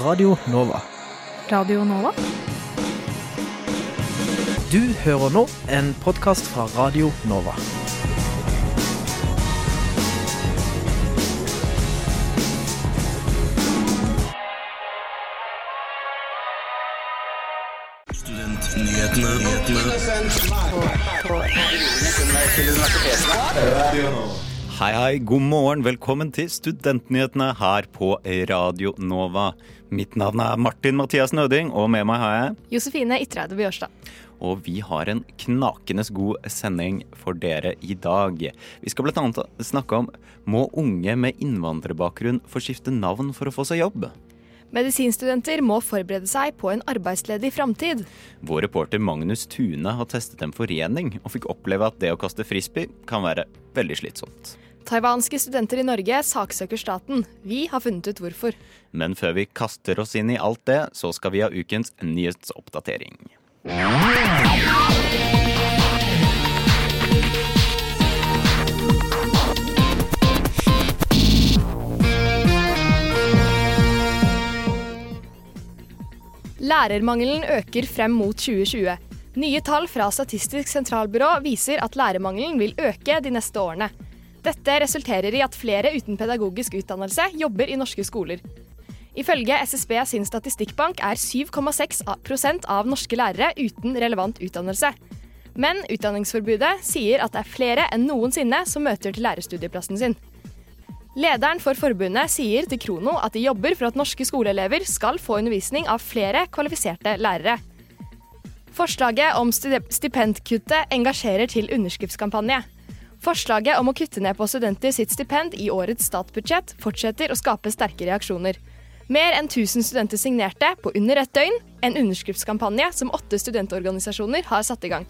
Radio Nova. Radio Nova? Du hører nå en podkast fra Radio Nova. Hei, hei, god morgen. Velkommen til Studentnyhetene her på Radio Nova. Mitt navn er Martin Mathias Nøding, og med meg har jeg Josefine Ytreide Bjørstad. Og vi har en knakende god sending for dere i dag. Vi skal bl.a. snakke om må unge med innvandrerbakgrunn få skifte navn for å få seg jobb? Medisinstudenter må forberede seg på en arbeidsledig framtid. Vår reporter Magnus Tune har testet en forening, og fikk oppleve at det å kaste frisbee kan være veldig slitsomt. Taiwanske studenter i Norge saksøker staten. Vi har funnet ut hvorfor. Men før vi kaster oss inn i alt det, så skal vi ha ukens nyhetsoppdatering. Lærermangelen øker frem mot 2020. Nye tall fra Statistisk sentralbyrå viser at lærermangelen vil øke de neste årene. Dette resulterer i at flere uten pedagogisk utdannelse jobber i norske skoler. Ifølge SSB sin statistikkbank er 7,6 av norske lærere uten relevant utdannelse. Men Utdanningsforbudet sier at det er flere enn noensinne som møter til lærerstudieplassen sin. Lederen for forbundet sier til Krono at de jobber for at norske skoleelever skal få undervisning av flere kvalifiserte lærere. Forslaget om stipendkuttet engasjerer til underskriftskampanje. Forslaget om å kutte ned på studenter sitt stipend i årets statsbudsjett fortsetter å skape sterke reaksjoner. Mer enn 1000 studenter signerte på under ett døgn en underskriftskampanje som åtte studentorganisasjoner har satt i gang.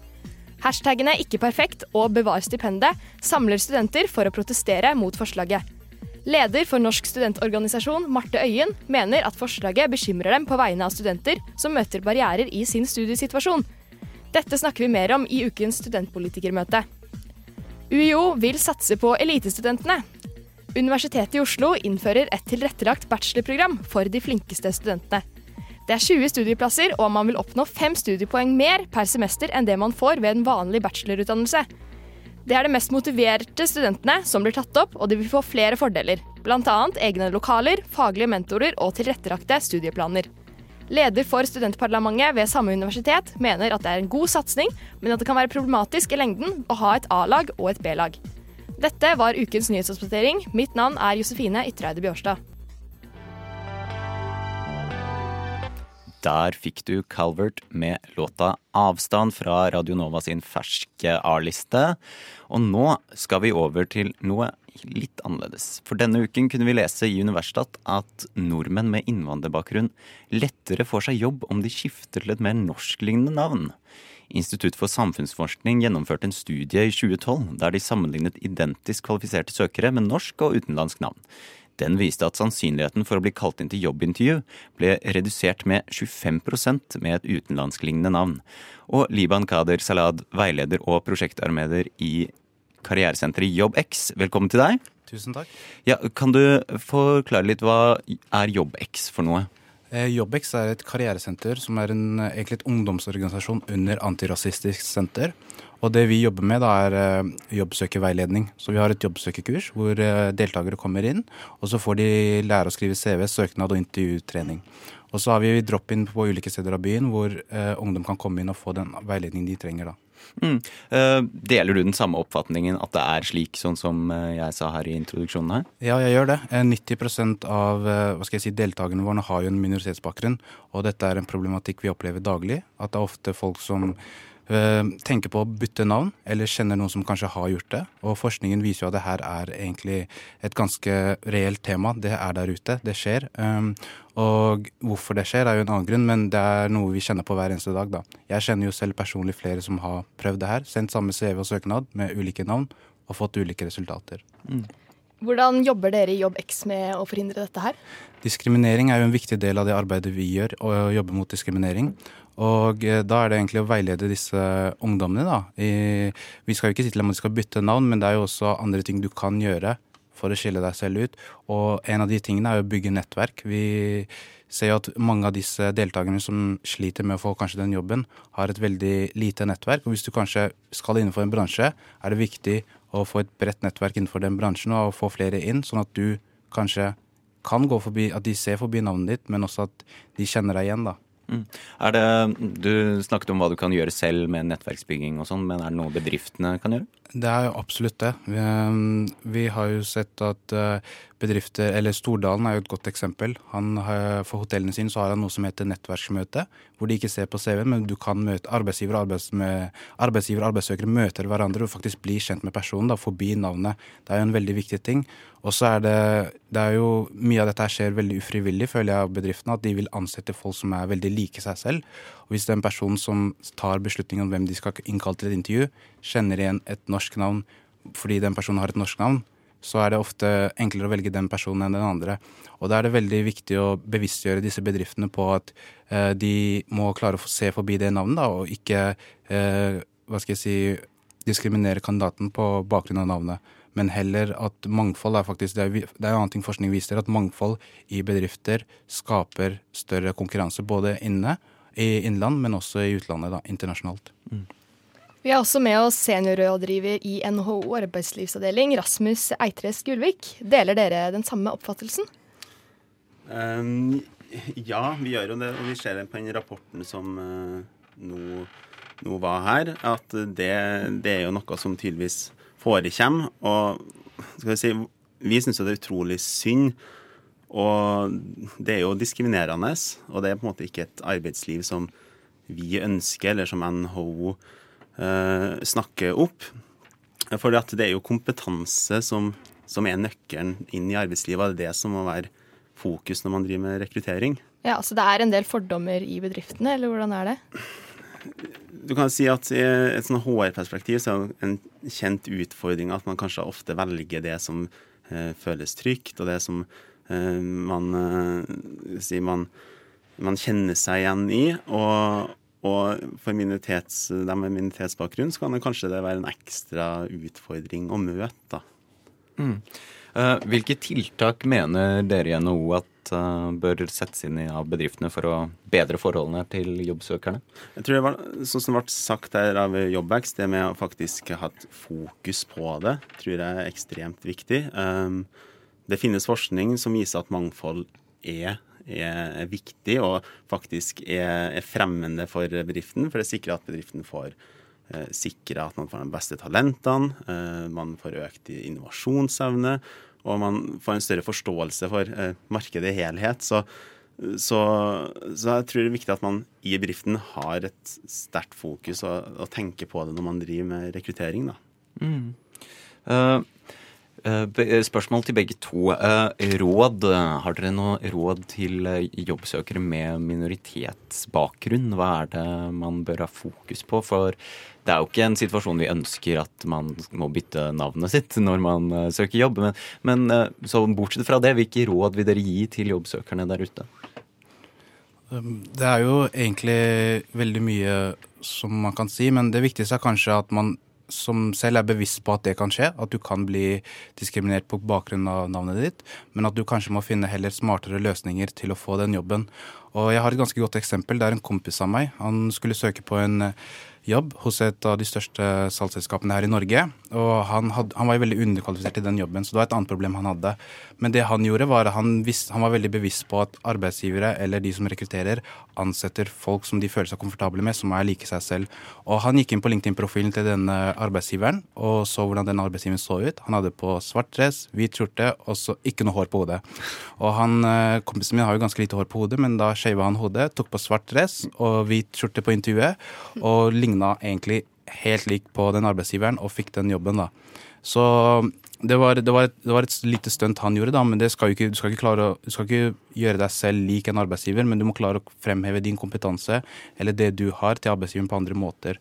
Hashtagene 'ikke perfekt' og 'bevar stipendet' samler studenter for å protestere mot forslaget. Leder for Norsk studentorganisasjon, Marte Øyen, mener at forslaget bekymrer dem på vegne av studenter som møter barrierer i sin studiesituasjon. Dette snakker vi mer om i ukens studentpolitikermøte. UiO vil satse på elitestudentene. Universitetet i Oslo innfører et tilrettelagt bachelorprogram for de flinkeste studentene. Det er 20 studieplasser, og man vil oppnå fem studiepoeng mer per semester enn det man får ved en vanlig bachelorutdannelse. Det er de mest motiverte studentene som blir tatt opp, og de vil få flere fordeler. Bl.a. egne lokaler, faglige mentorer og tilrettelagte studieplaner. Leder for studentparlamentet ved samme universitet mener at det er en god satsing, men at det kan være problematisk i lengden å ha et A-lag og et B-lag. Dette var ukens nyhetsoppdatering. Mitt navn er Josefine Ytreide Bjørstad. Der fikk du Calvert med låta 'Avstand' fra Radio Nova sin ferske A-liste. Og nå skal vi over til noe litt annerledes. For denne uken kunne vi lese i Universitat at nordmenn med innvandrerbakgrunn lettere får seg jobb om de skifter til et mer norsklignende navn. Institutt for samfunnsforskning gjennomførte en studie i 2012 der de sammenlignet identisk kvalifiserte søkere med norsk og utenlandsk navn. Den viste at sannsynligheten for å bli kalt inn til jobbintervju ble redusert med 25% med et utenlandsklignende navn. Og Liban Kader Salad, veileder og prosjektarmeder i karrieresenteret JobbX, velkommen til deg. Tusen takk. Ja, kan du forklare litt hva er JobbX for noe? Eh, JobbX er et karrieresenter som er en, egentlig et ungdomsorganisasjon under Antirasistisk Senter. Og det vi jobber med, da, er eh, jobbsøkerveiledning. Så vi har et jobbsøkerkurs hvor eh, deltakere kommer inn, og så får de lære å skrive CV, søknad og intervjutrening. Og så har vi drop-in på ulike steder av byen hvor ungdom kan komme inn og få den veiledningen de trenger. da. Mm. Uh, deler du den samme oppfatningen at det er slik, sånn som jeg sa her i introduksjonen her? Ja, jeg gjør det. 90% av hva skal jeg si, deltakerne våre har jo en minoritetsbakgrunn. Og dette er en problematikk vi opplever daglig. At det er ofte folk som tenker på å bytte navn, eller kjenner noen som kanskje har gjort det. Og forskningen viser jo at det her er egentlig et ganske reelt tema. Det er der ute, det skjer. Og hvorfor det skjer, er jo en annen grunn, men det er noe vi kjenner på hver eneste dag. da. Jeg kjenner jo selv personlig flere som har prøvd det her. Sendt samme CV og søknad med ulike navn og fått ulike resultater. Mm. Hvordan jobber dere i JobbX med å forhindre dette her? Diskriminering er jo en viktig del av det arbeidet vi gjør, å jobbe mot diskriminering. Og da er det egentlig å veilede disse ungdommene. da. I, vi skal jo ikke si til dem at de skal bytte navn, men det er jo også andre ting du kan gjøre for å skille deg selv ut. Og en av de tingene er å bygge nettverk. Vi ser jo at mange av disse deltakerne som sliter med å få kanskje den jobben, har et veldig lite nettverk. Og hvis du kanskje skal innenfor en bransje, er det viktig å få et bredt nettverk innenfor den bransjen og få flere inn, sånn at du kanskje kan gå forbi, at de ser forbi navnet ditt, men også at de kjenner deg igjen, da. Mm. Det, du snakket om hva du kan gjøre selv med nettverksbygging og sånn, men er det noe bedriftene kan gjøre? Det er jo absolutt det. Vi, vi har jo sett at eh, bedrifter, eller Stordalen er jo et godt eksempel. Har, for hotellene sine så har han noe som heter nettverksmøte, hvor de ikke ser på CV-en, men du kan møte arbeidsgiver og arbeids arbeidsgiver, arbeidssøkere møter hverandre og faktisk blir kjent med personen da, forbi navnet. Det er jo en veldig viktig ting. Og så er det, det er jo Mye av dette skjer veldig ufrivillig, føler jeg, av bedriftene. At de vil ansette folk som er veldig like seg selv. Og hvis den personen som tar beslutningen om hvem de skal innkalle til et intervju, kjenner igjen et norsk navn fordi den personen har et norsk navn, så er det ofte enklere å velge den personen enn den andre. Og da er det veldig viktig å bevisstgjøre disse bedriftene på at eh, de må klare å se forbi det navnet, da, og ikke eh, hva skal jeg si, diskriminere kandidaten på bakgrunn av navnet. Men heller at mangfold er faktisk Det er, en annen ting forskning viser, at mangfold i bedrifter skaper større konkurranse både inne i innland, men også i utlandet, da, internasjonalt. Mm. Vi har også med oss seniorrådgiver i NHO arbeidslivsavdeling, Rasmus Eitres Gulvik. Deler dere den samme oppfattelsen? Um, ja, vi gjør jo det. Og vi ser det på den rapporten som uh, nå, nå, var her, at det, det, er jo noe som tydeligvis forekommer. Og skal vi si, vi syns jo det er utrolig synd. Og det er jo diskriminerende, og det er på en måte ikke et arbeidsliv som vi ønsker, eller som NHO Eh, snakker opp. For det er jo kompetanse som, som, er nøkkelen inn i arbeidslivet. Det er det som må være fokus når man driver med rekruttering. Ja, Så det er en del fordommer i bedriftene, eller hvordan er det? Du kan si at I et sånn HR-perspektiv så er det en kjent utfordring at man kanskje ofte velger det som eh, føles trygt, og det som eh, man, eh, si, man, man kjenner seg igjen i. Og, og for minoritets, dem med minoritetsbakgrunn så kan det kanskje det være en ekstra utfordring å møte. Mm. Uh, hvilke tiltak mener dere i NHO at bør settes inn av bedriftene for å bedre forholdene til jobbsøkerne? Jeg tror det var, Sånn som det ble sagt her av Jobbvekst, det med å faktisk ha hatt fokus på det, tror jeg er ekstremt viktig. Um, det finnes forskning som viser at mangfold er er, viktig og faktisk er, er, fremmende for bedriften. For det sikrer at bedriften får eh, sikre at man får de beste talentene, eh, man får økt innovasjonsevne, og man får en større forståelse for eh, markedet i helhet. Så, så, så, jeg tror det er viktig at man i bedriften har et sterkt fokus og, og tenker på det når man driver med rekruttering. da. Mm. Uh, spørsmål til begge to. Eh, råd. Har dere noe råd til jobbsøkere med minoritetsbakgrunn? Hva er det man bør ha fokus på? For det er jo ikke en situasjon vi ønsker at man må bytte navnet sitt når man søker jobb. Men, men så bortsett fra det, hvilke råd vil dere gi til jobbsøkerne der ute? Um, det er jo egentlig veldig mye som man kan si, men det viktigste er kanskje at man som selv er bevisst på at det kan skje, at du kan bli diskriminert på bakgrunn av navnet ditt, men at du kanskje må finne heller smartere løsninger til å få den jobben. Og jeg har et ganske godt eksempel. Det er en kompis av meg. Han skulle søke på en jobb hos et av de største salgsselskapene her i Norge. Og han, had, han, var jo veldig underkvalifisert i den jobben, så det var et annet problem han hadde. Men det han gjorde, var at han, han var veldig bevisst på at arbeidsgivere eller de som rekrutterer, ansetter folk som de føler seg komfortable med, som er like seg selv. Og han gikk inn på LinkedIn-profilen til denne arbeidsgiveren og så hvordan den arbeidsgiveren så ut. Han hadde på svart dress, hvit skjorte og så ikke noe hår på hodet. Og han, eh, kompisen min har jo ganske lite hår på hodet, men da shava han hodet, tok på svart dress og hvit skjorte på intervjuet, og ligna egentlig helt lik på den arbeidsgiveren og fikk den jobben, da. Så det var, det var, et, det var et, lite stunt han gjorde, da, men skal ikke, du, skal klare, du, skal ikke gjøre deg selv lik en arbeidsgiver, men du må klare å fremheve din kompetanse eller det du har, til arbeidsgiveren på andre måter.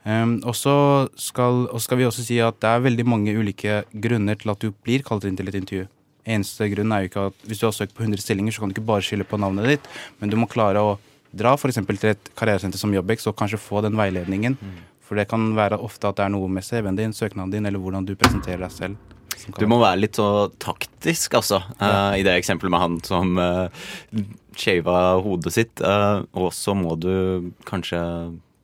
Um, og så skal, skal, vi også si at det er veldig mange ulike grunner til at du blir kalt inn til et intervju. Eneste grunn er jo ikke at Hvis du har søkt på 100 stillinger, så kan du ikke bare skylde på navnet ditt, men du må klare å dra f.eks. til et karrieresenter som Jobbex og kanskje få den veiledningen. Mm. For det kan være ofte at det er noe med CV-en din, søknaden din, eller hvordan du presenterer deg selv. Du må være litt så taktisk, altså, eh, i det eksempelet med han som uh, shava hodet sitt. Uh, og så må du kanskje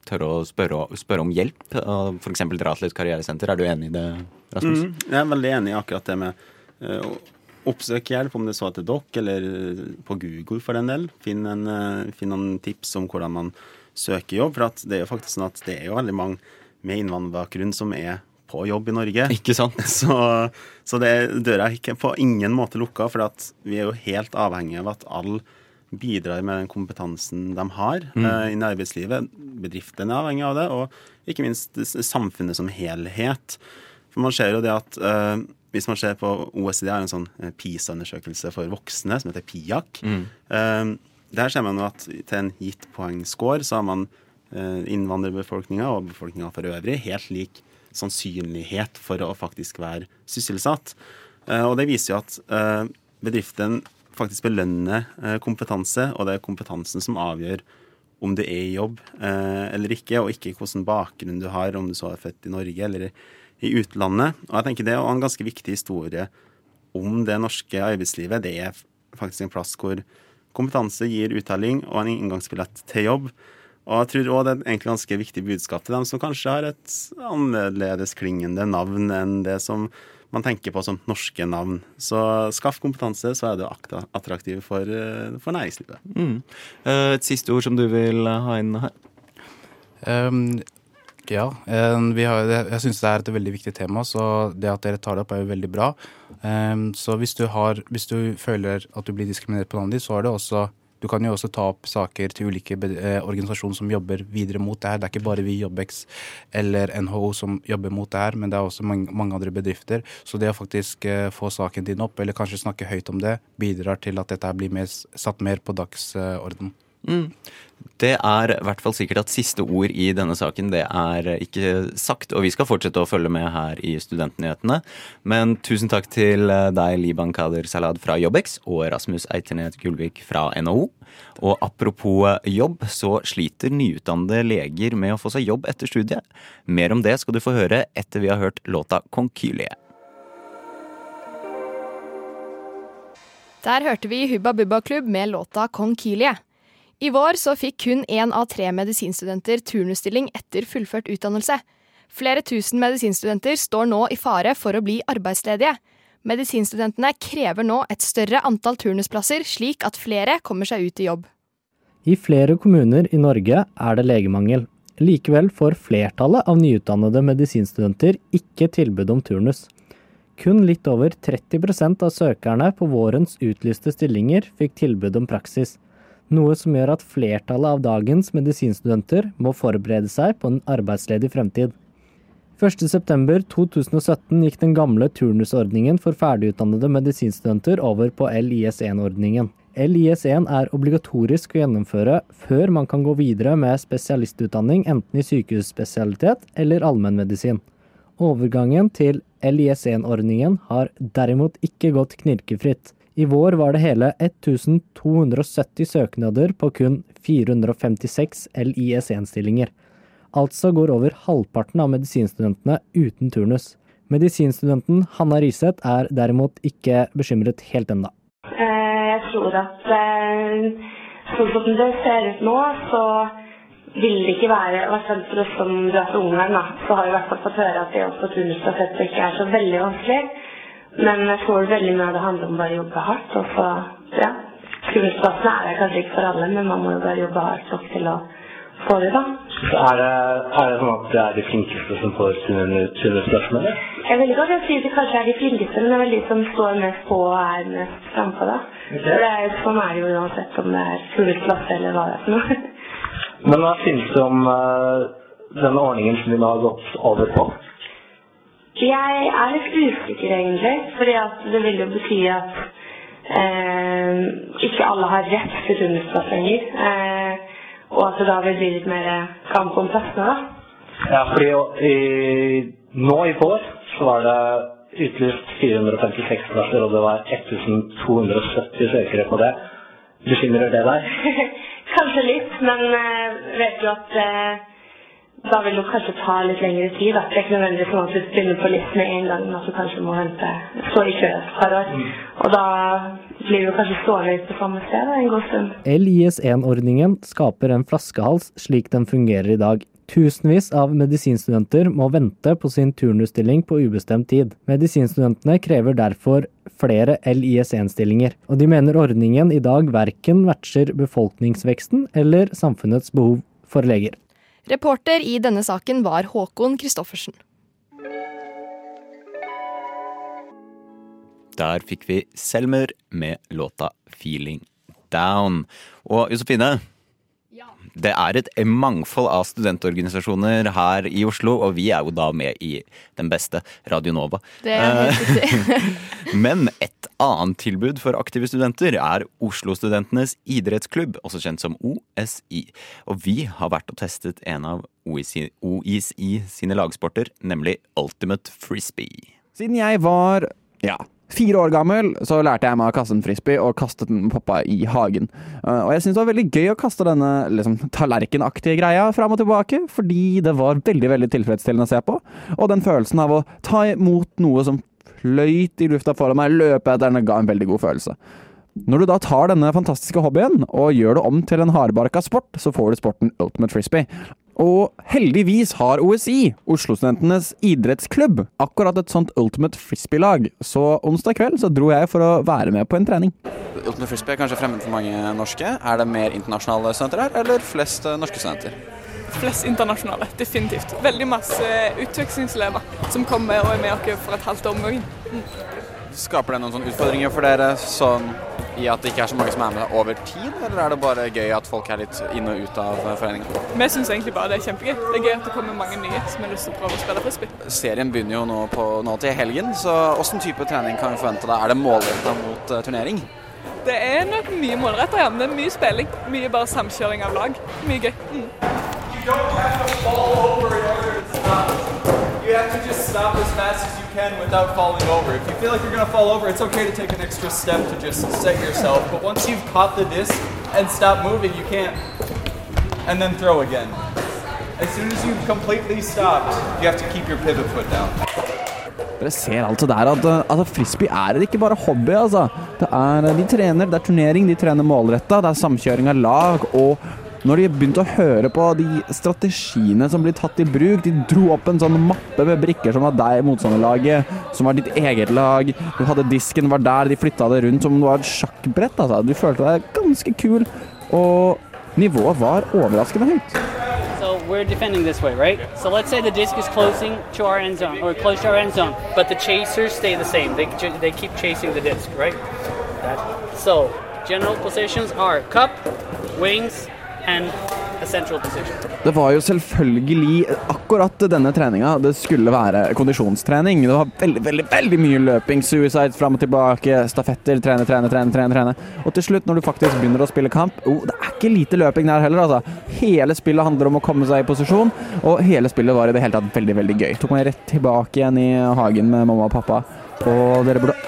tørre å spørre, spørre om hjelp. Uh, F.eks. dra til et karrieresenter. Er du enig i det, Rasmus? Mm, jeg er veldig enig i akkurat det med uh, å oppsøke hjelp, om det så er til dere eller på Google for den del. Finn, en, eh, finn noen tips om hvordan man søker jobb. For det er jo faktisk sånn at det er jo veldig mange med innvandrerbakgrunn som er på jobb i Norge. Ikke sant? Så, så det døra er ikke på ingen måte lukka, for vi er jo helt avhengige av at alle bidrar med den kompetansen de har mm. uh, i arbeidslivet. Bedriftene er avhengig av det, og ikke minst samfunnet som helhet. For man ser jo det at uh, hvis man ser på OECD har en sånn eh, PISA-undersøkelse for voksne som heter PIAK. Eh, der ser man jo at til en gitt poengscore så har man eh, innvandrerbefolkninga og befolkninga for øvrig helt lik sannsynlighet for å faktisk være sysselsatt. Eh, og det viser jo at eh, bedriften faktisk belønner kompetanse, og det er kompetansen som avgjør om du er i jobb eller ikke, og ikke hvilken bakgrunn du har, om du så er født i Norge eller i utlandet. Og jeg tenker Det er en ganske viktig historie om det norske arbeidslivet. Det er faktisk en plass hvor kompetanse gir uttelling og en inngangsbillett til jobb. Og jeg tror også det er et egentlig ganske viktig budskap til dem som kanskje har et annerledes klingende navn enn det som man tenker på som norske navn. Så skaff kompetanse, så er du attraktiv for, eh, for næringslivet. Mm. Eh, Et siste ord som du vil ha inn her? Um, ja, vi har, jeg syns det er et veldig viktig tema, så det at dere tar det opp, er jo veldig bra. Um, så hvis du, har, hvis du føler at du blir diskriminert på navnet ditt, så er det også du kan jo også ta opp saker til ulike eh, organisasjoner som jobber videre mot det her. Det er ikke bare vi i Jobbex eller NHO som jobber mot det her, men det er også mange, andre bedrifter. Så det å faktisk eh, få saken din opp, eller kanskje snakke høyt om det, bidrar til at dette blir mer, satt mer på dagsorden. Mm. Det er i hvert fall sikkert at siste ord i denne saken det er ikke sagt, og vi skal fortsette å følge med her i Studentnyhetene. Men tusen takk til eh, deg, Liban Kader Salad fra Jobbex, og Rasmus Eiternet Gullvik fra NHO. Og apropos eh, jobb, så sliter nyutdannede leger med å få seg jobb etter studiet. Mer om det skal du få høre etter vi har hørt låta Konkylie. Der hørte vi Hubba Bubba Klubb med låta Konkylie. I vår så fikk kun én av tre medisinstudenter turnusstilling etter fullført utdannelse. Flere tusen medisinstudenter står nå i fare for å bli arbeidsledige. Medisinstudentene krever nå et større antall turnusplasser, slik at flere kommer seg ut i jobb. I flere kommuner i Norge er det legemangel. Likevel får flertallet av nyutdannede medisinstudenter ikke tilbud om turnus. Kun litt over 30% av søkerne på vårens utlyste stillinger fikk tilbud om praksis, noe som gjør at flertallet av dagens medisinstudenter må forberede seg på en arbeidsledig fremtid. 1.9.2017 gikk den gamle turnusordningen for ferdigutdannede medisinstudenter over på LIS1-ordningen. LIS1 er obligatorisk å gjennomføre før man kan gå videre med spesialistutdanning enten i sykehusspesialitet eller allmennmedisin. Overgangen til LIS1-ordningen har derimot ikke gått knirkefritt. I vår var det hele 1270 søknader på kun 456 LIS1-stillinger. Altså går over halvparten av medisinstudentene uten turnus. Medisinstudenten Hanna Riseth er derimot ikke bekymret helt ennå. Eh, Jeg tror at eh, sånn som det ser ut nå, så vil det ikke være I hvert for oss som drar til Ungarn, da, så har vi i hvert fall fått høre at det å få turnusplassert ikke er så veldig vanskelig. Men jeg tror veldig mye av det handler om bare å jobbe hardt. Og så, ja, Turnusplassene er det kanskje ikke for alle, men man må jo bare jobbe hardt nok til å få det, da. Så er det, er det sånn at det er de flinkeste som får sine eller? Jeg vil ikke at jeg sier det kanskje er de flinkeste, men det er vel de som står mest på og er mest frampå, da. For det er, sånn er det jo uansett om det er turnusplass eller hva det er for noe. Men hva synes du om uh, denne ordningen som vi nå har gått over på? Jeg er litt usikker, egentlig. fordi det vil jo bety at eh, ikke alle har rett til turnusplass lenger. Eh, og at det da vil bli litt mer kamp om plassene, da. Ja, fordi i, nå i vår så var det utlyst 456 plasser, og det var 1270 søkere på det. Bekymrer det deg? Kanskje litt, men eh, vet du at eh, da vil det kanskje ta litt lengre tid. Da. Det er ikke nødvendigvis sånn at du begynner på litt med en gang, men at du kanskje må vente, så i kø et par år. Og da blir du kanskje stående på samme sted da, en god stund. LIS1-ordningen skaper en flaskehals slik den fungerer i dag. Tusenvis av medisinstudenter må vente på sin turnusstilling på ubestemt tid. Medisinstudentene krever derfor flere LIS1-stillinger, og de mener ordningen i dag verken matcher befolkningsveksten eller samfunnets behov for leger. Reporter i denne saken var Håkon Christoffersen. Der fikk vi Selmer med låta 'Feeling Down'. Og Josefine, det er et mangfold av studentorganisasjoner her i Oslo, og vi er jo da med i den beste, Radio Nova. Det er helt riktig. Men et annet tilbud for aktive studenter er Oslo-studentenes idrettsklubb, også kjent som OSI. Og vi har vært og testet en av OSI, OSI sine lagsporter, nemlig Ultimate Frisbee. Siden jeg var ja, fire år gammel, så lærte jeg meg å kaste en frisbee og kastet den med pappa i hagen. Uh, og jeg syntes det var veldig gøy å kaste denne liksom, tallerkenaktige greia fram og tilbake, fordi det var veldig veldig tilfredsstillende å se på. Og den følelsen av å ta imot noe som fløyt i lufta foran meg, løpe etter den, ga en veldig god følelse. Når du da tar denne fantastiske hobbyen og gjør det om til en hardbarka sport, så får du sporten Ultimate Frisbee. Og heldigvis har OSI, Oslo-studentenes idrettsklubb, akkurat et sånt Ultimate Frisbee-lag. Så onsdag kveld så dro jeg for å være med på en trening. Ultimate Frisbee er kanskje fremmed for mange norske. Er det mer internasjonale studenter her, eller flest eh, norske studenter? Flest internasjonale, definitivt. Veldig masse utvekslingselever som kommer og er med oss for et halvt år om gangen. Mm. Skaper det noen sånne utfordringer for dere sånn i at det ikke er så mange som er med over tid, eller er det bare gøy at folk er litt inn og ut av foreninga? Vi syns egentlig bare det er kjempegøy. Det er gøy at det kommer mange nye som har lyst til å prøve å spille frisbee. Serien begynner jo nå, på, nå til helgen, så hvilken type trening kan vi forvente deg? Er det målretta mot uh, turnering? Det er nok mye målretta, ja. Men det er mye spilling. Mye bare samkjøring av lag. Mye gøy. Mm. You have to just stop as fast as you can without falling over. If you feel like you're going to fall over, it's okay to take an extra step to just set yourself. But once you've caught the disc and stop moving, you can't. And then throw again. As soon as you've completely stopped, you have to keep your pivot foot down. Dere ser altså der at, at frisbee er ikke bare hobby, altså. Det er, de trener, det er turnering, de trener målretta, det er samkjøring av lag og når de begynte å høre på de strategiene som blir tatt i bruk De dro opp en sånn mappe med brikker som var deg, motstanderlaget, som var ditt eget lag. Du hadde disken var der, de flytta det rundt som om det var et sjakkbrett. Altså. Du følte deg ganske kul, og nivået var overraskende høyt. So we're defending this way, right? So let's say the disc is closing to our end zone, or close to our end zone, but the chasers stay the same. They, they keep chasing the disc, right? So general positions are cup, wings, det var jo selvfølgelig akkurat denne treninga det skulle være kondisjonstrening. Det var veldig veldig, veldig mye løping, suicide, fram og tilbake, stafetter, trene, trene, trene. trene. Og til slutt, når du faktisk begynner å spille kamp oh, Det er ikke lite løping der heller, altså. Hele spillet handler om å komme seg i posisjon, og hele spillet var i det hele tatt veldig, veldig gøy. Tok meg rett tilbake igjen i hagen med mamma og pappa, og dere burde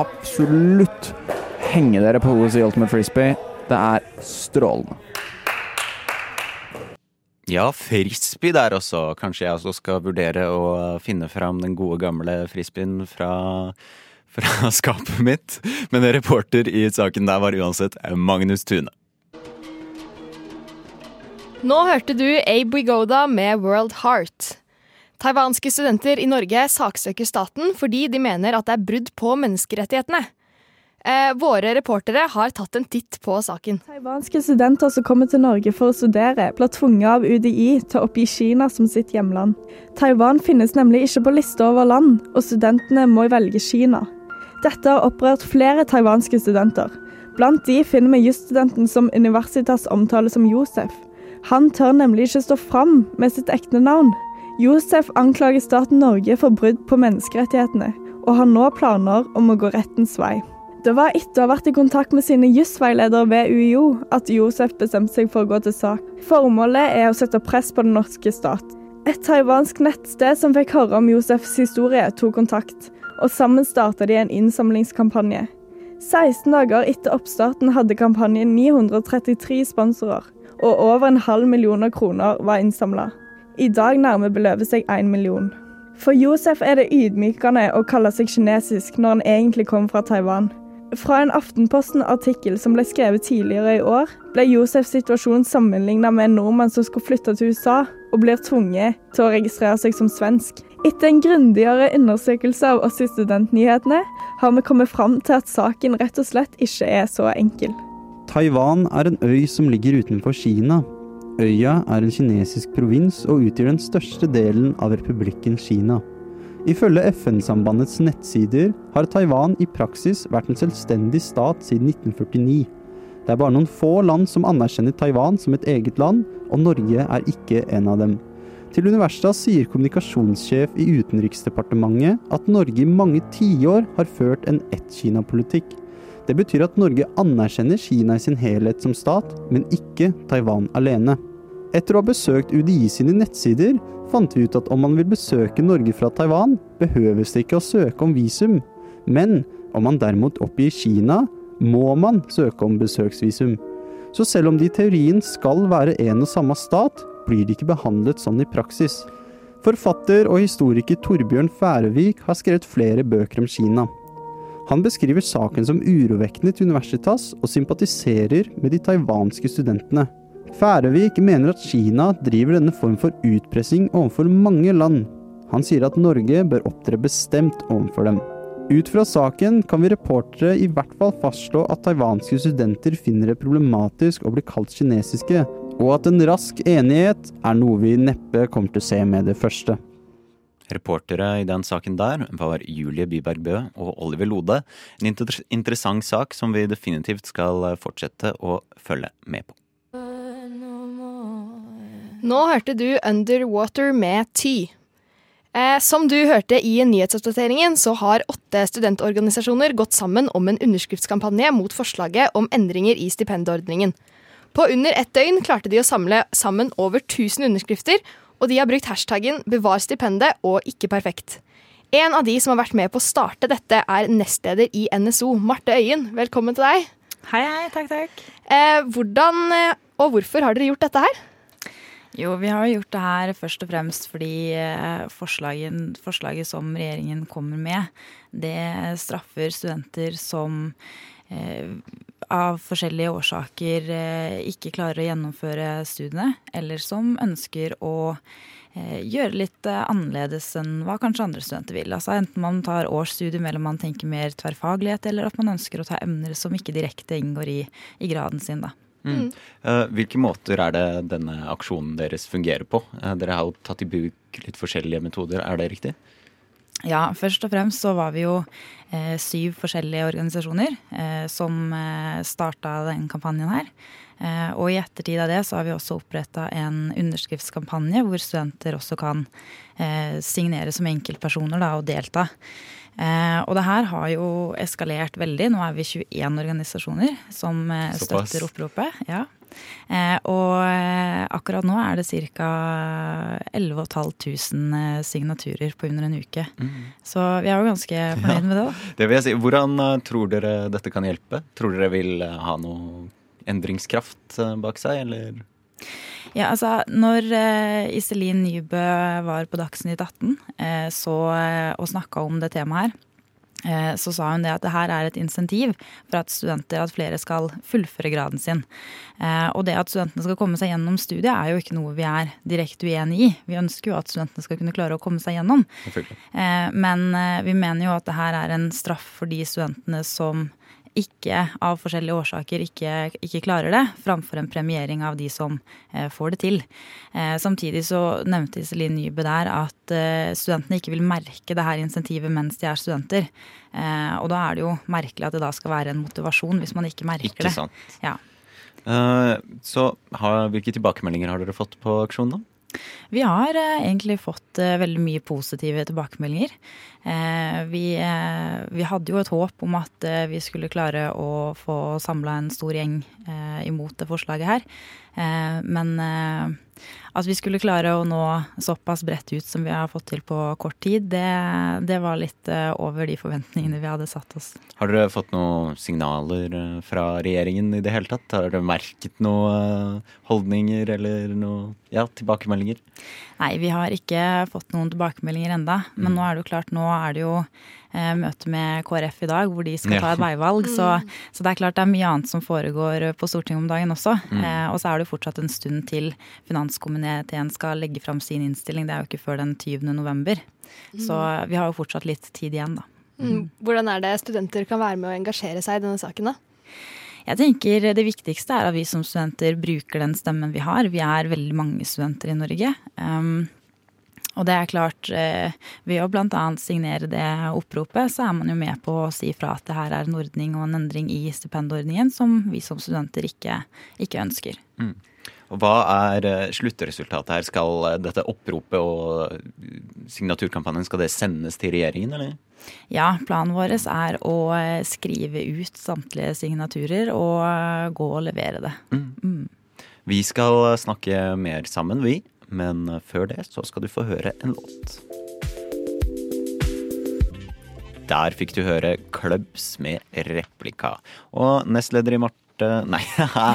absolutt henge dere på OSI Ultimate Frisbee. Det er strålende. Ja, frisbee der også. Kanskje jeg også skal vurdere å finne fram den gode, gamle frisbeen fra, fra skapet mitt. Men reporter i saken der var uansett Magnus Tune. Nå hørte du Abe Wigoda med World Heart. Taiwanske studenter i Norge saksøker staten fordi de mener at det er brudd på menneskerettighetene. Eh, våre reportere har tatt en titt på saken. Taiwanske studenter som kommer til Norge for å studere, blir tvunget av UDI til å oppgi Kina som sitt hjemland. Taiwan finnes nemlig ikke på lista over land, og studentene må velge Kina. Dette har opprørt flere taiwanske studenter. Blant de finner vi jusstudenten som Universitas omtaler som Josef. Han tør nemlig ikke stå fram med sitt ekte navn. Josef anklager staten Norge for brudd på menneskerettighetene, og har nå planer om å gå rettens vei. Det var etter å ha vært i kontakt med sine jusveiledere ved UiO at Josef bestemte seg for å gå til sak. Formålet er å sette press på den norske stat. Et taiwansk nettsted som fikk høre om Josefs historie, tok kontakt, og sammen starta de en innsamlingskampanje. 16 dager etter oppstarten hadde kampanjen 933 sponsorer, og over en halv millioner kroner var innsamla. I dag nærmer beløpet seg én million. For Josef er det ydmykende å kalle seg kinesisk når han egentlig kommer fra Taiwan. Fra en Aftenposten-artikkel som ble skrevet tidligere i år, ble Josefs situasjon sammenligna med en nordmann som skulle flytte til USA og blir tvunget til å registrere seg som svensk. Etter en grundigere undersøkelse av oss i Studentnyhetene har vi kommet fram til at saken rett og slett ikke er så enkel. Taiwan er en øy som ligger utenfor Kina. Øya er en kinesisk provins og utgjør den største delen av republikken Kina. Ifølge FN-sambandets nettsider har Taiwan i praksis vært en selvstendig stat siden 1949. Det er bare noen få land som anerkjenner Taiwan som et eget land, og Norge er ikke en av dem. Til Universitas sier kommunikasjonssjef i Utenriksdepartementet at Norge i mange tiår har ført en ett-Kina-politikk. Det betyr at Norge anerkjenner Kina i sin helhet som stat, men ikke Taiwan alene. Etter å ha besøkt UDI sine nettsider, fant vi ut at om man vil besøke Norge fra Taiwan, behøves det ikke å søke om visum. Men om man derimot oppgir Kina, må man søke om besøksvisum. Så selv om de i teorien skal være en og samme stat, blir de ikke behandlet sånn i praksis. Forfatter og historiker Torbjørn Færøvik har skrevet flere bøker om Kina. Han beskriver saken som urovekkende til Universitas, og sympatiserer med de taiwanske studentene. Færøvik mener at Kina driver denne form for utpressing overfor mange land. Han sier at Norge bør opptre bestemt overfor dem. Ut fra saken kan vi reportere i hvert fall fastslå at taiwanske studenter finner det problematisk å bli kalt kinesiske, og at en rask enighet er noe vi neppe kommer til å se med det første. Reportere i den saken der var Julie Byberg Bø og Oliver Lode. En inter interessant sak som vi definitivt skal fortsette å følge med på. Nå hørte du Underwater med Ty. Eh, som du hørte i nyhetsoppdateringen, så har åtte studentorganisasjoner gått sammen om en underskriftskampanje mot forslaget om endringer i stipendordningen. På under ett døgn klarte de å samle sammen over 1000 underskrifter, og de har brukt hashtaggen 'bevar stipendet' og 'ikke perfekt'. En av de som har vært med på å starte dette, er nestleder i NSO, Marte Øyen. Velkommen til deg. Hei, hei. Takk, takk. Eh, hvordan eh, og hvorfor har dere gjort dette her? Jo, vi har gjort det her først og fremst fordi forslaget, forslaget som regjeringen kommer med, det straffer studenter som eh, av forskjellige årsaker eh, ikke klarer å gjennomføre studiene, eller som ønsker å eh, gjøre litt annerledes enn hva kanskje andre studenter vil. Altså Enten man tar årsstudium eller man tenker mer tverrfaglighet, eller at man ønsker å ta emner som ikke direkte inngår i, i graden sin. da. Mm. Uh, hvilke måter er det denne aksjonen deres fungerer på? Uh, dere har jo tatt i bruk litt forskjellige metoder, er det riktig? Ja, først og fremst så var vi jo eh, syv forskjellige organisasjoner eh, som eh, starta den kampanjen her. Eh, og i ettertid av det så har vi også oppretta en underskriftskampanje hvor studenter også kan eh, signere som enkeltpersoner da, og delta. Eh, og det her har jo eskalert veldig. Nå er vi 21 organisasjoner som eh, støtter oppropet. Ja. Eh, og akkurat nå er det ca. 11 500 signaturer på under en uke. Mm. Så vi er jo ganske fornøyd ja, med det. da. Det vil jeg si. Hvordan tror dere dette kan hjelpe? Tror dere vil ha noe endringskraft bak seg, eller? Ja, altså, når uh, Iselin Nybø var på Dagsnytt 18 uh, så, uh, og snakka om det temaet her, så sa hun det at det her er et insentiv for at studenter, at flere skal fullføre graden sin. Og det at studentene skal komme seg gjennom studiet er jo ikke noe vi er direkte uenig i. Vi ønsker jo at studentene skal kunne klare å komme seg gjennom. Men vi mener jo at det her er en straff for de studentene som ikke av forskjellige årsaker ikke, ikke, klarer det, framfor en premiering av de som eh, får det til. Eh, samtidig så nevnte Iselin Nybø der at eh, studentene ikke vil merke det her insentivet mens de er studenter. Eh, og da er det jo merkelig at det da skal være en motivasjon hvis man ikke merker ikke det. Sant. Ja. Uh, så har, hvilke tilbakemeldinger har dere fått på aksjonen, da? Vi har eh, egentlig fått eh, veldig mye positive tilbakemeldinger. Eh, vi, vi, hadde jo et håp om at vi skulle klare å få samla en stor gjeng imot det forslaget her. men at vi skulle klare å nå såpass bredt ut som vi har fått til på kort tid, det, det var litt over de forventningene vi hadde satt oss. Har dere fått noen signaler fra regjeringen i det hele tatt? Har dere merket noen holdninger eller noe ja, tilbakemeldinger? Tilbakemeldinger? Nei, vi har ikke fått noen tilbakemeldinger enda. Men Mm. nå er det jo klart, nå er det jo eh, møte med KrF i dag, hvor de skal Ja. ta et veivalg. Så, så det er klart det er mye annet som foregår på Stortinget om dagen også. Mm. Eh, og så er det jo fortsatt en stund til finanskomiteen skal legge fram sin innstilling. Det er jo ikke før den 20. november. Så vi har jo fortsatt litt tid igjen, da. Mm. Hvordan er det studenter kan være med å engasjere seg i denne saken, da? Jeg tenker Det viktigste er at vi som studenter bruker den stemmen vi har. Vi er veldig mange studenter i Norge. Um, og det er klart, eh, ved å bl.a. signere det oppropet, så er man jo med på å si fra at det her er en ordning og en endring i stipendordningen som vi som studenter ikke, ikke ønsker. Mm. Hva er eh, sluttresultatet her? Skal eh, dette oppropet og eh, signaturkampanjen skal det sendes til regjeringen, eller? Ja, planen vår er å skrive ut samtlige signaturer og gå og levere det. Mm. Vi skal snakke mer sammen, vi. Men før det så skal du få høre en låt. Der fikk du høre Clubs med replika. Og nestleder i Marte Nei,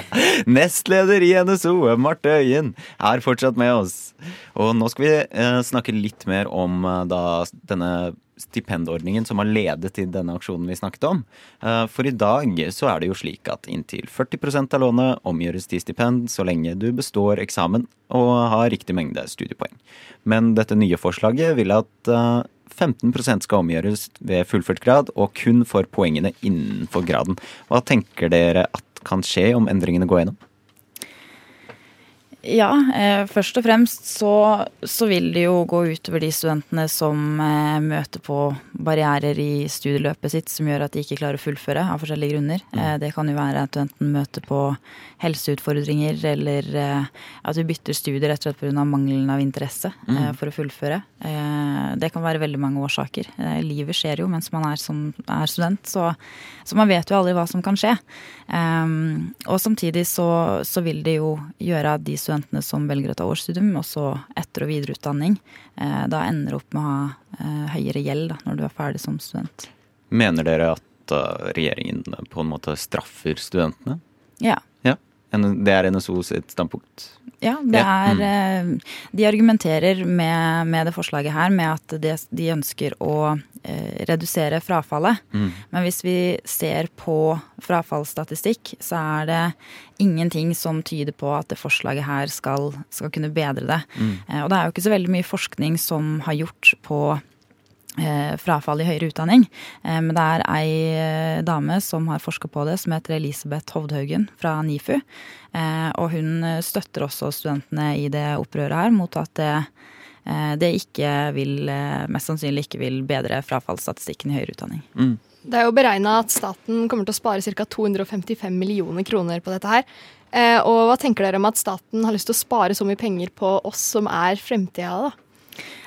nestleder i NSO, Marte Øyen, er fortsatt med oss. Og nå skal vi eh, snakke litt mer om eh, da denne stipendordningen som har ledet til denne aksjonen vi snakket om. Eh, For i dag så er det jo slik at inntil 40% av lånet omgjøres til stipend så lenge du består eksamen og har riktig mengde studiepoeng. Men dette nye forslaget vil at eh, 15% skal omgjøres ved fullført grad, og kun for poengene innenfor graden. Hva tenker dere at kan skje om endringene går gjennom? Ja, eh, først og fremst så, så vil det jo gå utover de studentene som eh, møter på barrierer i studieløpet sitt som gjør at de ikke klarer å fullføre av forskjellige grunner. Eh, det kan jo være at du enten møter på helseutfordringer eller at du bytter studier rett og slett pga. mangelen av interesse Mm. for å fullføre. Eh, det kan være veldig mange årsaker. Livet skjer jo mens man er, som, er student, så, så man vet jo aldri hva som kan skje. Um, og samtidig så, så vil det jo gjøre at de studentene som velger å ta årsstudium, også etter- og videreutdanning, eh, da ender opp med å ha eh, høyere gjeld da, når du er ferdig som student. Mener dere at eh, regjeringen på en måte straffer studentene? Ja. Ja, Det er NSO sitt standpunkt? Ja, det Ja, er mm. eh, De argumenterer med, med det forslaget her med at de, de ønsker å eh, redusere frafallet. Mm. Men hvis vi ser på frafallsstatistikk, så er det ingenting som tyder på at det forslaget her skal, skal kunne bedre det. Mm. Eh, og det er jo ikke så veldig mye forskning som har gjort på frafall i høyere utdanning. Eh, men det er ei eh, dame som har forska på det, som heter Elisabeth Hovdhaugen fra NIFU. Eh, og hun eh, støtter også studentene i det opprøret her mot at det, eh, det ikke vil, eh, mest sannsynlig ikke vil bedre frafallsstatistikken i høyere utdanning. Det er jo beregna at staten kommer til å spare ca. 255 millioner kroner på dette her. Eh, og hva tenker dere om at staten har lyst til å spare så mye penger på oss som er fremtida, da?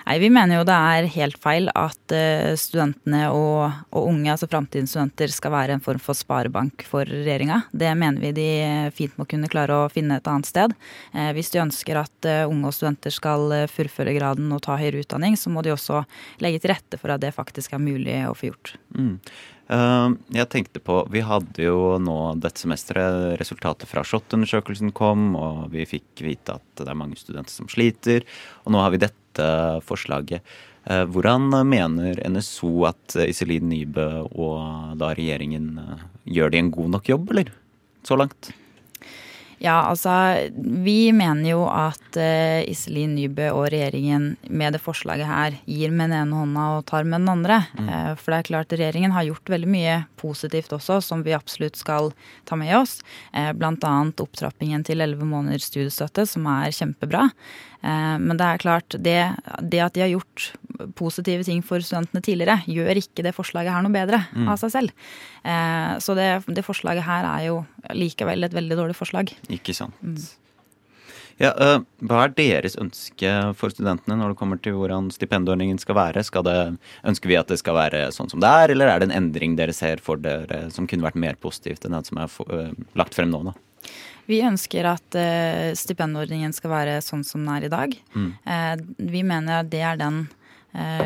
Nei, Vi mener jo det er helt feil at eh, studentene og, og unge, altså framtidens studenter, skal være en form for sparebank for regjeringa. Det mener vi de fint må kunne klare å finne et annet sted. Eh, Hvis de ønsker at eh, unge og studenter skal fullføre graden og ta høyere utdanning, så må de også legge til rette for at det faktisk er mulig å få gjort. Mm. Jeg tenkte på Vi hadde jo nå dette semesteret resultatet fra SHoT-undersøkelsen kom, og vi fikk vite at det er mange studenter som sliter. Og nå har vi dette forslaget. Eh, Hvordan mener NSO at Iselin Nybø og da regjeringen eh, gjør de en god nok jobb, eller? Så langt? Ja, altså vi mener jo at uh, Iselin Nybø og regjeringen med det forslaget her gir med den ene hånda og tar med den andre. Mm. Uh, for det er klart regjeringen har gjort veldig mye positivt også som vi absolutt skal ta med oss. Uh, blant annet opptrappingen til elleve måneders studiestøtte, som er kjempebra. Men det er klart, det, det at de har gjort positive ting for studentene tidligere, gjør ikke det forslaget her noe bedre Mm. av seg selv. Eh, så det, det forslaget her er jo likevel et veldig dårlig forslag. Ikke sant. Mm. Ja, eh, hva er deres ønske for studentene når det kommer til hvordan stipendordningen skal være? Skal det, ønsker vi at det skal være sånn som det er, eller er det en endring dere ser for dere som kunne vært mer positivt enn den som er eh, lagt frem nå? da? Vi ønsker at eh, stipendordningen skal være sånn som den er i dag. Mm. Vi mener at det er den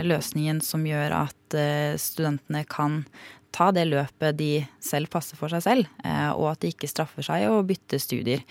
løsningen som gjør at eh, studentene kan ta det løpet de selv passer for seg selv, eh, og at de ikke straffer seg å bytte studier.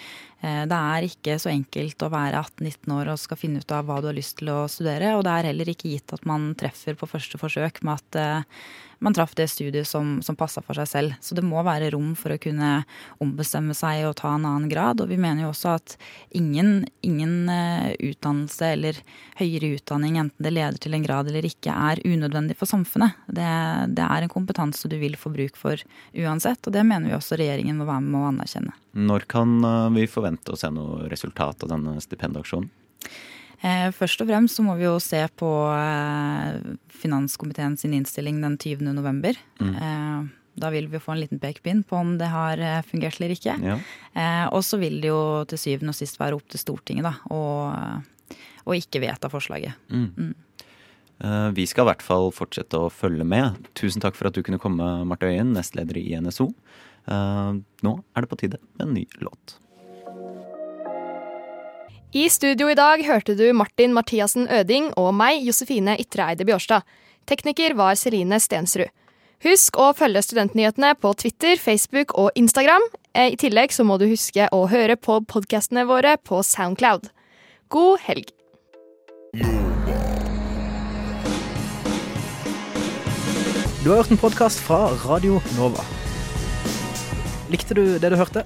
Eh, det er ikke så enkelt å være 18-19 år og skal finne ut av hva du har lyst til å studere. Og det er heller ikke gitt at man treffer på første forsøk med at eh, man traff det studiet som, som passa for seg selv. Så det må være rom for å kunne ombestemme seg og ta en annen grad. Og vi mener jo også at ingen, ingen eh, utdannelse eller høyere utdanning, enten det leder til en grad eller ikke, er unødvendig for samfunnet. Det, det er en kompetanse du vil få bruk for uansett, og det mener vi også regjeringen må være med å anerkjenne. Når kan vi forvente å se noe resultat av denne stipendaksjonen? Eh, først og fremst så må vi jo se på eh, finanskomiteen sin innstilling den 20. november. Mm. Eh, da vil vi få en liten pekepinn på om det har fungert eller ikke. Ja. Og så vil det jo til syvende og sist være opp til Stortinget da, å ikke vedta forslaget. Mm. Mm. Vi skal i hvert fall fortsette å følge med. Tusen takk for at du kunne komme, Marte Øyen, nestleder i NSO. Nå er det på tide med en ny låt. I studio i dag hørte du Martin Mathiassen Øding og meg, Josefine Ytreeide Bjårstad. Tekniker var Celine Stensrud. Husk å følge studentnyhetene på Twitter, Facebook og Instagram. I tillegg så må du huske å høre på podkastene våre på Soundcloud. God helg. Du har hørt en podkast fra Radio Nova. Likte du det du hørte?